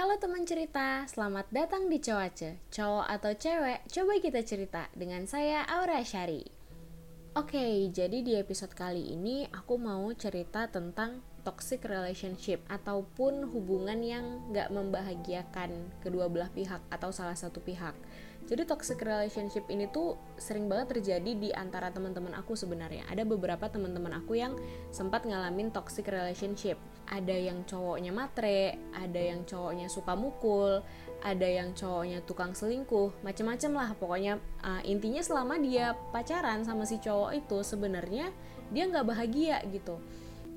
Halo teman cerita, selamat datang di Cowace Cowok atau cewek, coba kita cerita Dengan saya Aura Syari Oke, jadi di episode kali ini aku mau cerita tentang toxic relationship Ataupun hubungan yang gak membahagiakan kedua belah pihak atau salah satu pihak jadi toxic relationship ini tuh sering banget terjadi di antara teman-teman aku sebenarnya. Ada beberapa teman-teman aku yang sempat ngalamin toxic relationship. Ada yang cowoknya matre, ada yang cowoknya suka mukul, ada yang cowoknya tukang selingkuh, macem-macem lah. Pokoknya. Uh, intinya selama dia pacaran sama si cowok itu sebenarnya dia nggak bahagia gitu.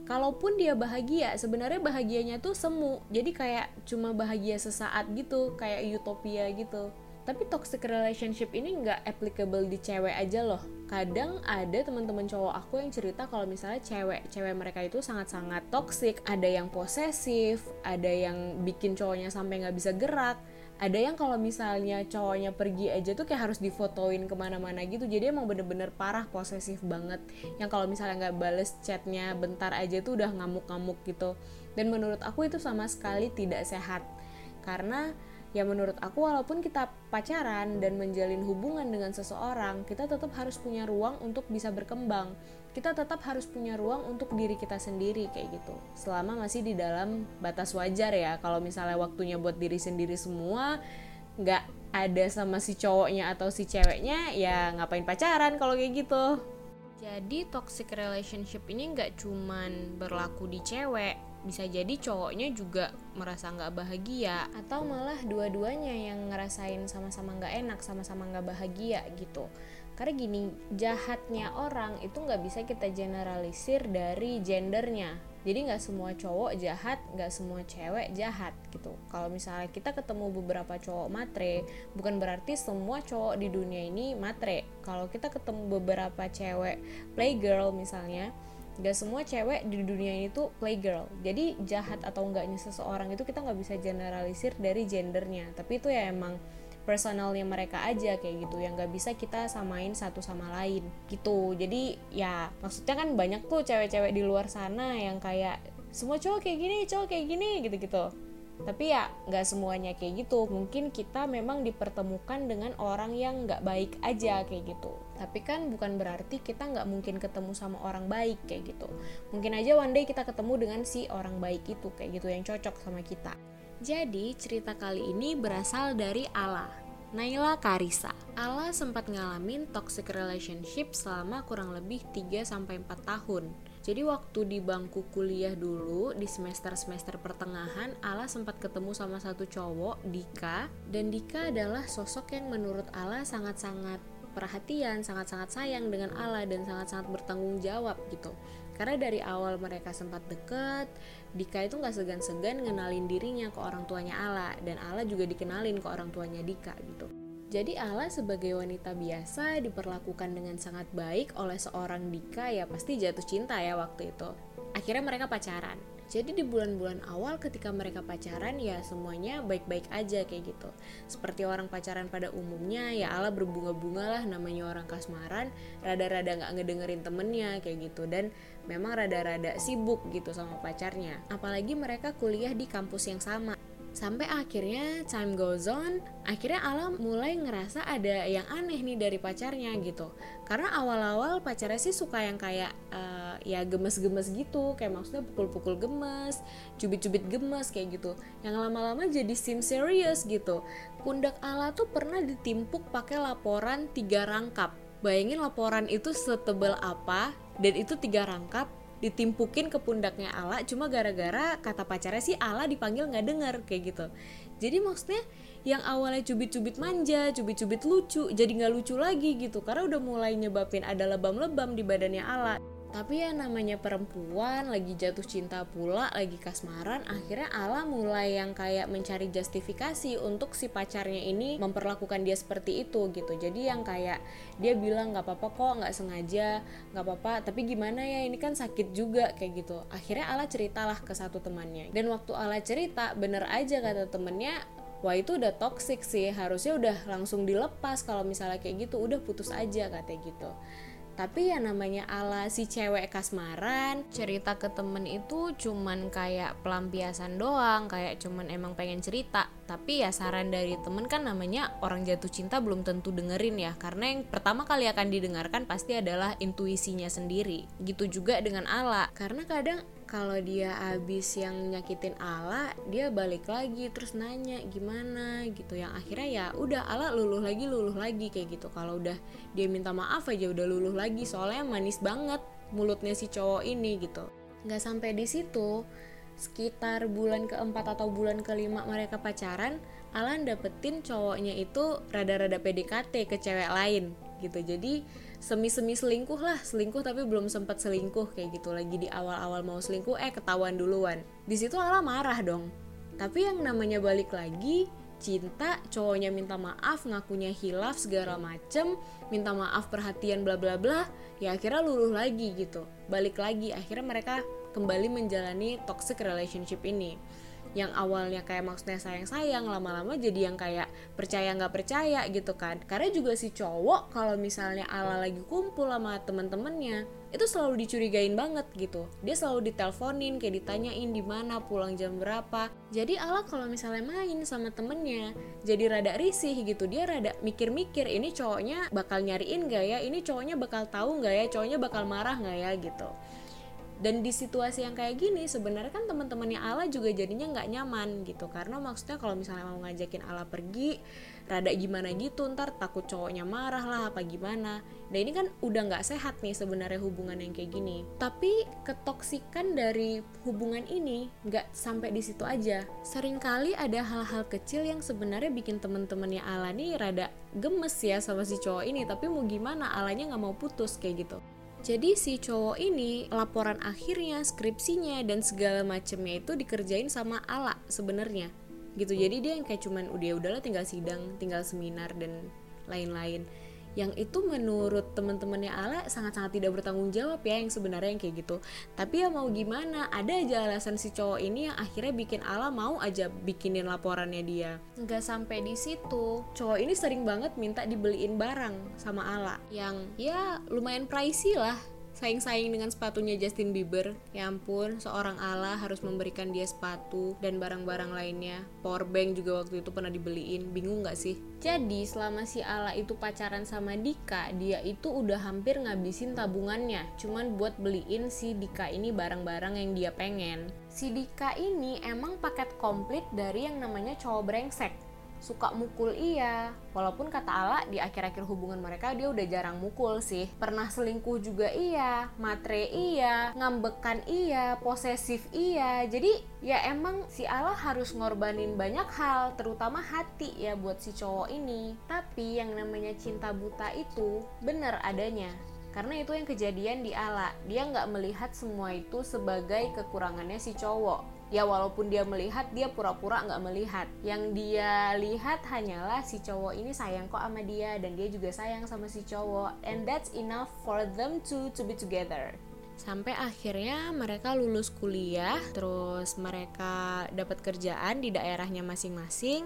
Kalaupun dia bahagia sebenarnya bahagianya tuh semu. Jadi kayak cuma bahagia sesaat gitu kayak utopia gitu. Tapi toxic relationship ini nggak applicable di cewek aja loh kadang ada teman-teman cowok aku yang cerita kalau misalnya cewek cewek mereka itu sangat-sangat toxic. Ada yang posesif ada yang bikin cowoknya sampai nggak bisa gerak. Ada yang kalau misalnya cowoknya pergi aja tuh kayak harus difotoin ke mana-mana gitu. Jadi emang bener-bener parah posesif banget. Yang kalau misalnya nggak bales chatnya bentar aja tuh udah ngamuk-ngamuk gitu. Dan menurut aku itu sama sekali tidak sehat. Karena ya menurut aku walaupun kita pacaran dan menjalin hubungan dengan seseorang kita tetap harus punya ruang untuk bisa berkembang. Kita tetap harus punya ruang untuk diri kita sendiri kayak gitu. Selama masih di dalam batas wajar ya kalau misalnya waktunya buat diri sendiri semua nggak ada sama si cowoknya atau si ceweknya ya ngapain pacaran kalau kayak gitu. Jadi toxic relationship ini nggak cuman berlaku di cewek bisa jadi cowoknya juga merasa nggak bahagia atau malah dua-duanya yang ngerasain sama-sama nggak enak sama-sama nggak bahagia gitu. Karena gini jahatnya orang itu nggak bisa kita generalisir dari gendernya. Jadi nggak semua cowok jahat nggak semua cewek jahat gitu. Kalau misalnya kita ketemu beberapa cowok matre bukan berarti semua cowok di dunia ini matre. Kalau kita ketemu beberapa cewek playgirl misalnya gak semua cewek di dunia ini tuh playgirl. Jadi jahat atau enggaknya seseorang itu kita nggak bisa generalisir dari gendernya. Tapi itu ya emang personalnya mereka aja kayak gitu yang nggak bisa kita samain satu sama lain gitu. Jadi ya maksudnya kan banyak tuh cewek-cewek di luar sana yang kayak semua cowok kayak gini cowok kayak gini gitu gitu tapi ya nggak semuanya kayak gitu. Mungkin kita memang dipertemukan dengan orang yang nggak baik aja kayak gitu tapi kan bukan berarti kita nggak mungkin ketemu sama orang baik kayak gitu. Mungkin aja one day kita ketemu dengan si orang baik itu kayak gitu yang cocok sama kita. Jadi cerita kali ini berasal dari Allah Naila Karisa. Allah sempat ngalamin toxic relationship selama kurang lebih 3-4 tahun. Jadi waktu di bangku kuliah dulu di semester-semester pertengahan Ala sempat ketemu sama satu cowok Dika. Dan Dika adalah sosok yang menurut Ala sangat-sangat perhatian, sangat-sangat sayang dengan Ala dan sangat-sangat bertanggung jawab gitu. Karena dari awal mereka sempat deket, Dika itu nggak segan-segan ngenalin dirinya ke orang tuanya Ala dan Ala juga dikenalin ke orang tuanya Dika gitu. Jadi Ala sebagai wanita biasa diperlakukan dengan sangat baik oleh seorang Dika ya pasti jatuh cinta ya waktu itu. Akhirnya mereka pacaran. Jadi di bulan-bulan awal ketika mereka pacaran ya semuanya baik-baik aja kayak gitu. Seperti orang pacaran pada umumnya ya Ala berbunga-bunga lah namanya orang kasmaran, rada-rada nggak ngedengerin temennya kayak gitu dan memang rada-rada sibuk gitu sama pacarnya. Apalagi mereka kuliah di kampus yang sama sampai akhirnya time goes on akhirnya Alam mulai ngerasa ada yang aneh nih dari pacarnya gitu. Karena awal-awal pacarnya sih suka yang kayak uh, ya gemes-gemes gitu kayak maksudnya pukul-pukul gemes cubit-cubit gemes kayak gitu. Yang lama-lama jadi sim serius gitu. Pundak Ala tuh pernah ditimpuk pakai laporan tiga rangkap. Bayangin laporan itu setebal apa dan itu tiga rangkap ditimpukin ke pundaknya Ala cuma gara-gara kata pacarnya sih Ala dipanggil nggak denger kayak gitu. Jadi maksudnya yang awalnya cubit-cubit manja cubit-cubit lucu jadi nggak lucu lagi gitu karena udah mulai nyebabin ada lebam-lebam di badannya Ala tapi ya namanya perempuan lagi jatuh cinta pula lagi kasmaran akhirnya Ala mulai yang kayak mencari justifikasi untuk si pacarnya ini memperlakukan dia seperti itu gitu. Jadi yang kayak dia bilang nggak apa-apa kok nggak sengaja nggak apa-apa. Tapi gimana ya ini kan sakit juga kayak gitu. Akhirnya Ala ceritalah ke satu temannya. Dan waktu Ala cerita bener aja kata temennya wah itu udah toxic sih harusnya udah langsung dilepas kalau misalnya kayak gitu udah putus aja katanya gitu tapi ya namanya ala si cewek kasmaran cerita ke temen itu cuman kayak pelampiasan doang kayak cuman emang pengen cerita tapi ya saran dari temen kan namanya orang jatuh cinta belum tentu dengerin ya. Karena yang pertama kali akan didengarkan pasti adalah intuisinya sendiri. Gitu juga dengan ala. Karena kadang kalau dia abis yang nyakitin Ala dia balik lagi terus nanya gimana gitu. Yang akhirnya ya udah Ala luluh lagi luluh lagi kayak gitu. Kalau udah dia minta maaf aja udah luluh lagi soalnya manis banget mulutnya si cowok ini gitu. Nggak sampai di situ sekitar bulan keempat atau bulan kelima mereka pacaran Alan dapetin cowoknya itu rada-rada PDKT ke cewek lain gitu. Jadi semi-semi selingkuh lah. Selingkuh tapi belum sempat selingkuh kayak gitu. Lagi di awal-awal mau selingkuh eh ketahuan duluan. Di situ Ala marah dong. Tapi yang namanya balik lagi cinta cowoknya minta maaf ngakunya hilaf segala macem minta maaf perhatian bla bla bla ya akhirnya luluh lagi gitu. Balik lagi akhirnya mereka kembali menjalani toxic relationship ini. Yang awalnya kayak maksudnya sayang-sayang lama-lama jadi yang kayak percaya nggak percaya gitu kan. Karena juga si cowok kalau misalnya ala lagi kumpul sama temen-temennya itu selalu dicurigain banget gitu. Dia selalu diteleponin kayak ditanyain di mana pulang jam berapa. Jadi ala kalau misalnya main sama temennya jadi rada risih gitu. Dia rada mikir-mikir ini cowoknya bakal nyariin gak ya? Ini cowoknya bakal tahu nggak ya? Cowoknya bakal marah nggak ya? gitu dan di situasi yang kayak gini sebenarnya kan teman-temannya Ala juga jadinya nggak nyaman gitu. Karena maksudnya kalau misalnya mau ngajakin Ala pergi rada gimana gitu ntar takut cowoknya marah lah apa gimana. Nah ini kan udah nggak sehat nih sebenarnya hubungan yang kayak gini. Tapi ketoksikan dari hubungan ini nggak sampai di situ aja. Seringkali ada hal-hal kecil yang sebenarnya bikin temen-temennya Ala nih rada gemes ya sama si cowok ini. Tapi mau gimana Alanya nggak mau putus kayak gitu jadi si cowok ini laporan akhirnya, skripsinya dan segala macemnya itu dikerjain sama Ala sebenarnya. Gitu. Jadi dia yang kayak cuman udah udahlah tinggal sidang, tinggal seminar dan lain-lain. Yang itu menurut teman-temannya Ala sangat-sangat tidak bertanggung jawab ya yang sebenarnya yang kayak gitu. Tapi ya mau gimana, ada aja alasan si cowok ini yang akhirnya bikin Ala mau aja bikinin laporannya dia. Nggak sampai di situ, cowok ini sering banget minta dibeliin barang sama Ala yang ya lumayan pricey lah saing-saing dengan sepatunya Justin Bieber. Ya ampun, seorang Allah harus memberikan dia sepatu dan barang-barang lainnya. Powerbank juga waktu itu pernah dibeliin. Bingung gak sih? Jadi selama si Allah itu pacaran sama Dika, dia itu udah hampir ngabisin tabungannya. Cuman buat beliin si Dika ini barang-barang yang dia pengen. Si Dika ini emang paket komplit dari yang namanya cowok brengsek suka mukul iya. Walaupun kata Ala di akhir-akhir hubungan mereka dia udah jarang mukul sih. Pernah selingkuh juga iya. Matre iya. Ngambekan iya. Posesif iya. Jadi ya emang si Ala harus ngorbanin banyak hal terutama hati ya buat si cowok ini. Tapi yang namanya cinta buta itu bener adanya. Karena itu yang kejadian di Ala. Dia nggak melihat semua itu sebagai kekurangannya si cowok ya walaupun dia melihat dia pura-pura nggak melihat. Yang dia lihat hanyalah si cowok ini sayang kok sama dia dan dia juga sayang sama si cowok. And that's enough for them to to be together. Sampai akhirnya mereka lulus kuliah terus mereka dapat kerjaan di daerahnya masing-masing.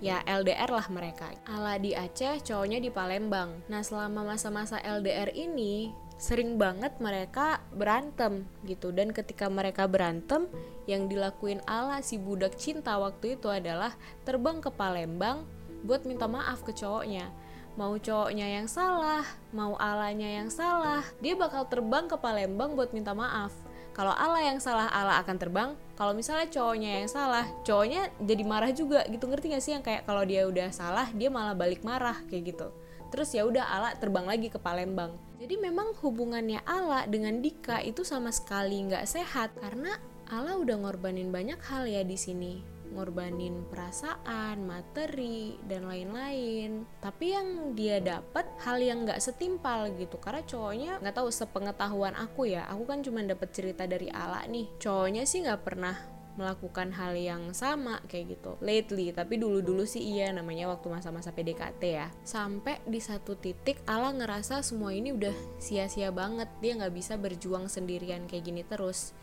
Ya LDR lah mereka. Ala di Aceh cowoknya di Palembang. Nah selama masa-masa LDR ini sering banget mereka berantem gitu. Dan ketika mereka berantem yang dilakuin ala si budak cinta waktu itu adalah terbang ke Palembang buat minta maaf ke cowoknya. Mau cowoknya yang salah mau alanya yang salah dia bakal terbang ke Palembang buat minta maaf. Kalau ala yang salah ala akan terbang. Kalau misalnya cowoknya yang salah cowoknya jadi marah juga gitu. Ngerti gak sih yang kayak kalau dia udah salah dia malah balik marah kayak gitu terus ya udah ala terbang lagi ke Palembang jadi memang hubungannya Ala dengan Dika itu sama sekali nggak sehat karena Ala udah ngorbanin banyak hal ya di sini ngorbanin perasaan, materi, dan lain-lain. Tapi yang dia dapat hal yang nggak setimpal gitu, karena cowoknya nggak tahu sepengetahuan aku ya. Aku kan cuma dapat cerita dari Ala nih. Cowoknya sih nggak pernah melakukan hal yang sama kayak gitu. Lately tapi dulu-dulu sih iya namanya waktu masa-masa PDKT ya. Sampai di satu titik Ala ngerasa semua ini udah sia-sia banget. Dia nggak bisa berjuang sendirian kayak gini terus.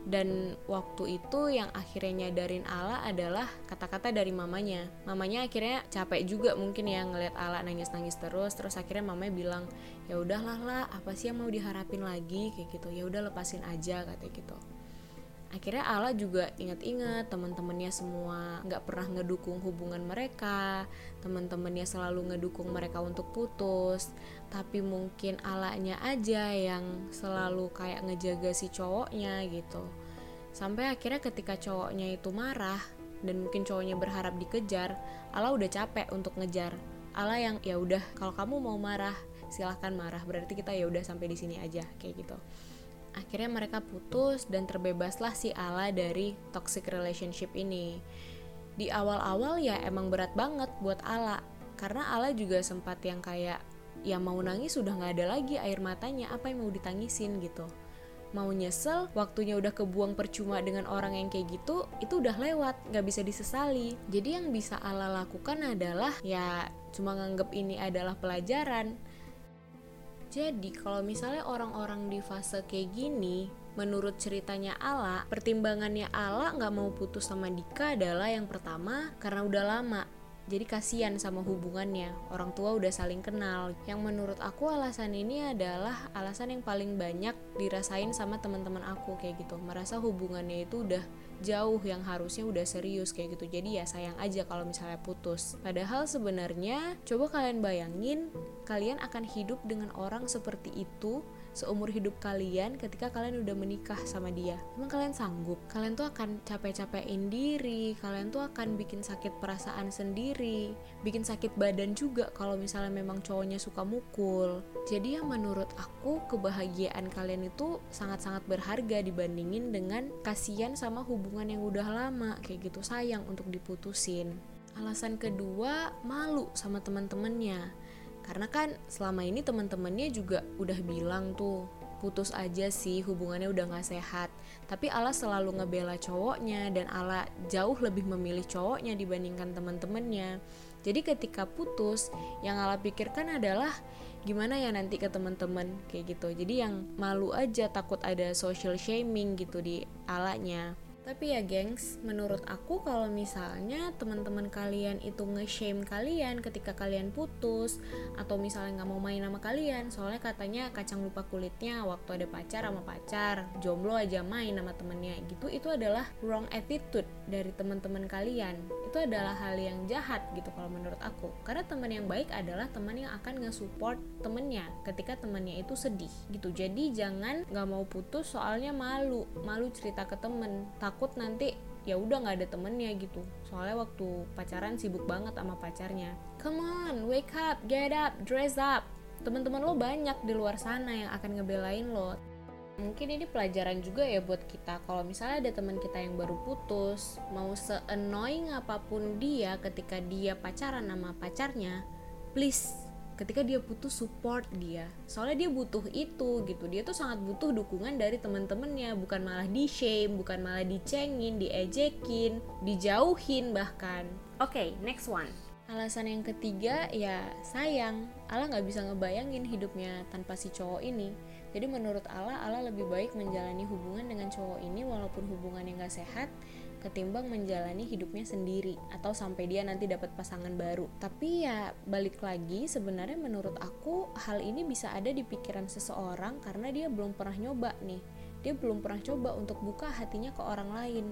Dan waktu itu yang akhirnya nyadarin Ala adalah kata-kata dari mamanya. Mamanya akhirnya capek juga mungkin ya ngeliat Ala nangis-nangis terus. Terus akhirnya mamanya bilang ya udahlah lah apa sih yang mau diharapin lagi? Kayak gitu. Ya udah lepasin aja katanya gitu akhirnya Ala juga ingat-ingat teman-temannya semua nggak pernah ngedukung hubungan mereka teman-temannya selalu ngedukung mereka untuk putus. Tapi mungkin Alanya aja yang selalu kayak ngejaga si cowoknya gitu. Sampai akhirnya ketika cowoknya itu marah dan mungkin cowoknya berharap dikejar Ala udah capek untuk ngejar. Ala yang ya udah kalau kamu mau marah silahkan marah. Berarti kita ya udah sampai di sini aja kayak gitu akhirnya mereka putus dan terbebaslah si Ala dari toxic relationship ini. Di awal-awal ya emang berat banget buat Ala karena Ala juga sempat yang kayak ya mau nangis sudah nggak ada lagi air matanya apa yang mau ditangisin? gitu. Mau nyesel waktunya udah kebuang percuma dengan orang yang kayak gitu itu udah lewat nggak bisa disesali. Jadi yang bisa Ala lakukan adalah ya cuma nganggep ini adalah pelajaran jadi kalau misalnya orang-orang di fase kayak gini, menurut ceritanya Ala, pertimbangannya Ala nggak mau putus sama Dika adalah yang pertama karena udah lama. Jadi kasihan sama hubungannya, orang tua udah saling kenal. Yang menurut aku alasan ini adalah alasan yang paling banyak dirasain sama teman-teman aku kayak gitu. Merasa hubungannya itu udah jauh yang harusnya udah serius kayak gitu. Jadi ya sayang aja kalau misalnya putus. Padahal sebenarnya coba kalian bayangin kalian akan hidup dengan orang seperti itu seumur hidup kalian ketika kalian udah menikah sama dia? Emang kalian sanggup? Kalian tuh akan capek-capekin diri kalian tuh akan bikin sakit perasaan sendiri bikin sakit badan juga kalau misalnya memang cowoknya suka mukul. Jadi yang menurut aku kebahagiaan kalian itu sangat-sangat berharga dibandingin dengan kasihan sama hubungan yang udah lama kayak gitu. Sayang untuk diputusin. Alasan kedua malu sama teman-temannya karena kan selama ini teman-temannya juga udah bilang tuh putus aja sih hubungannya udah gak sehat. Tapi Allah selalu ngebela cowoknya dan Allah jauh lebih memilih cowoknya dibandingkan teman-temannya. Jadi ketika putus yang Allah pikirkan adalah gimana ya nanti ke teman-teman? Kayak gitu. Jadi yang malu aja takut ada social shaming gitu di alanya tapi ya gengs, menurut aku kalau misalnya teman-teman kalian itu nge-shame kalian ketika kalian putus atau misalnya nggak mau main sama kalian, soalnya katanya kacang lupa kulitnya waktu ada pacar sama pacar, jomblo aja main sama temennya gitu, itu adalah wrong attitude dari teman-teman kalian. Itu adalah hal yang jahat gitu kalau menurut aku. Karena teman yang baik adalah teman yang akan nge-support temennya ketika temennya itu sedih gitu. Jadi jangan nggak mau putus soalnya malu, malu cerita ke temen takut nanti ya udah nggak ada temennya gitu. Soalnya waktu pacaran sibuk banget sama pacarnya. Come on wake up get up dress up. Teman-teman lo banyak di luar sana yang akan ngebelain lo. Mungkin ini pelajaran juga ya buat kita. Kalau misalnya ada teman kita yang baru putus mau se annoying apa pun dia ketika dia pacaran sama pacarnya please ketika dia butuh support dia. Soalnya dia butuh itu gitu. Dia tuh sangat butuh dukungan dari teman-temannya. Bukan malah di shame bukan malah dicengin diejekin dijauhin bahkan. Oke okay, next one. Alasan yang ketiga ya sayang. Allah nggak bisa ngebayangin hidupnya tanpa si cowok ini. Jadi menurut Allah Allah lebih baik menjalani hubungan dengan cowok ini walaupun hubungannya nggak sehat ketimbang menjalani hidupnya sendiri atau sampai dia nanti dapat pasangan baru. Tapi ya balik lagi sebenarnya menurut aku hal ini bisa ada di pikiran seseorang karena dia belum pernah nyoba nih. Dia belum pernah coba untuk buka hatinya ke orang lain.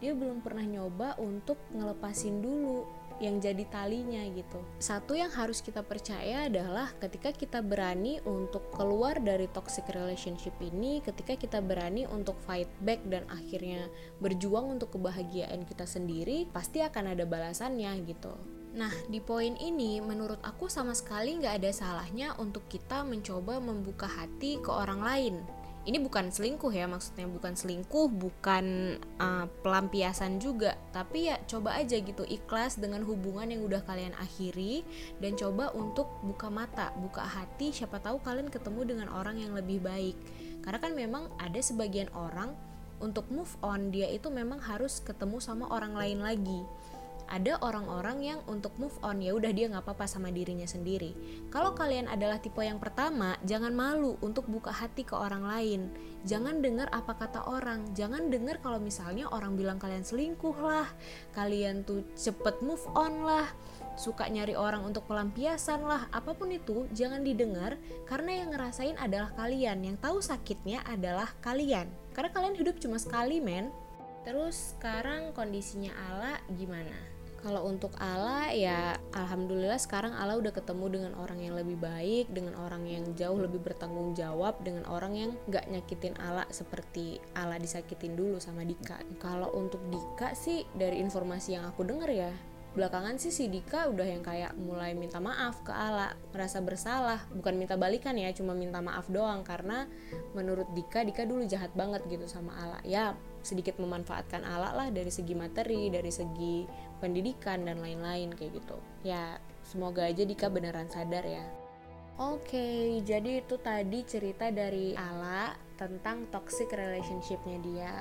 Dia belum pernah nyoba untuk ngelepasin dulu yang jadi talinya gitu. Satu yang harus kita percaya adalah ketika kita berani untuk keluar dari toxic relationship ini, ketika kita berani untuk fight back dan akhirnya berjuang untuk kebahagiaan kita sendiri, pasti akan ada balasannya gitu. Nah, di poin ini menurut aku sama sekali nggak ada salahnya untuk kita mencoba membuka hati ke orang lain ini bukan selingkuh ya maksudnya bukan selingkuh bukan uh, pelampiasan juga. Tapi ya coba aja gitu ikhlas dengan hubungan yang udah kalian akhiri dan coba untuk buka mata buka hati. Siapa tahu kalian ketemu dengan orang yang lebih baik. Karena kan memang ada sebagian orang untuk move on dia itu memang harus ketemu sama orang lain lagi ada orang-orang yang untuk move on ya udah dia nggak apa-apa sama dirinya sendiri. Kalau kalian adalah tipe yang pertama jangan malu untuk buka hati ke orang lain. Jangan dengar apa kata orang. Jangan dengar kalau misalnya orang bilang kalian selingkuh lah kalian tuh cepet move on lah suka nyari orang untuk pelampiasan lah apa pun itu jangan didengar karena yang ngerasain adalah kalian. Yang tahu sakitnya adalah kalian. Karena kalian hidup cuma sekali men. Terus sekarang kondisinya Ala gimana kalau untuk Ala ya alhamdulillah sekarang Ala udah ketemu dengan orang yang lebih baik, dengan orang yang jauh lebih bertanggung jawab, dengan orang yang gak nyakitin Ala seperti Ala disakitin dulu sama Dika. Kalau untuk Dika sih dari informasi yang aku denger ya, belakangan sih si Dika udah yang kayak mulai minta maaf ke Ala merasa bersalah. Bukan minta balikan ya cuma minta maaf doang. Karena menurut Dika Dika dulu jahat banget gitu sama Ala. Ya sedikit memanfaatkan Ala lah dari segi materi dari segi pendidikan dan lain-lain kayak gitu ya semoga aja Dika beneran sadar ya Oke, okay, jadi itu tadi cerita dari Ala tentang toxic relationshipnya dia.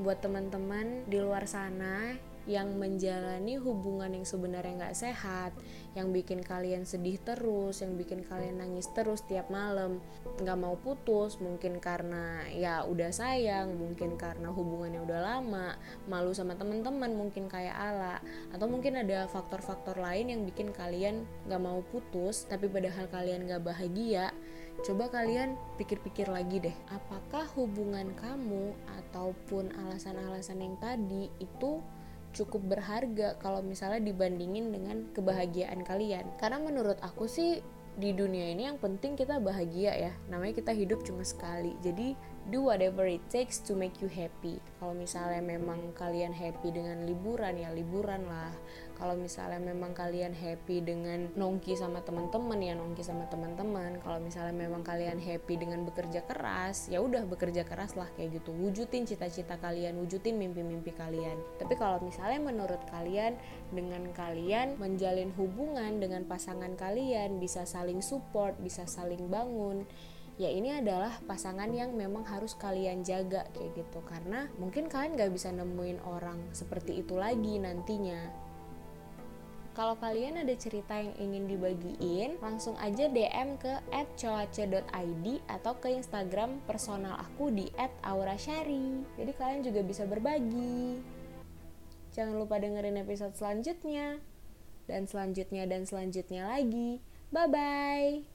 Buat teman-teman di luar sana yang menjalani hubungan yang sebenarnya nggak sehat, yang bikin kalian sedih terus, yang bikin kalian nangis terus tiap malam, nggak mau putus, mungkin karena ya udah sayang, mungkin karena hubungannya udah lama, malu sama teman-teman, mungkin kayak Ala, atau mungkin ada faktor-faktor lain yang bikin kalian nggak mau putus, tapi padahal kalian nggak bahagia. Coba kalian pikir-pikir lagi deh, apakah hubungan kamu ataupun alasan-alasan yang tadi itu cukup berharga kalau misalnya dibandingin dengan kebahagiaan kalian. Karena menurut aku sih di dunia ini yang penting kita bahagia ya. Namanya kita hidup cuma sekali. Jadi do whatever it takes to make you happy. Kalau misalnya memang kalian happy dengan liburan ya liburan lah. Kalau misalnya memang kalian happy dengan nongki sama teman-teman ya nongki sama teman-teman. Kalau misalnya memang kalian happy dengan bekerja keras ya udah bekerja keras lah kayak gitu. Wujudin cita-cita kalian wujudin mimpi-mimpi kalian. Tapi kalau misalnya menurut kalian dengan kalian menjalin hubungan dengan pasangan kalian bisa saling support bisa saling bangun ya ini adalah pasangan yang memang harus kalian jaga kayak gitu karena mungkin kalian gak bisa nemuin orang seperti itu lagi nantinya kalau kalian ada cerita yang ingin dibagiin, langsung aja DM ke @coace.id atau ke Instagram personal aku di @aurashari. Jadi kalian juga bisa berbagi. Jangan lupa dengerin episode selanjutnya. Dan selanjutnya dan selanjutnya lagi. Bye bye.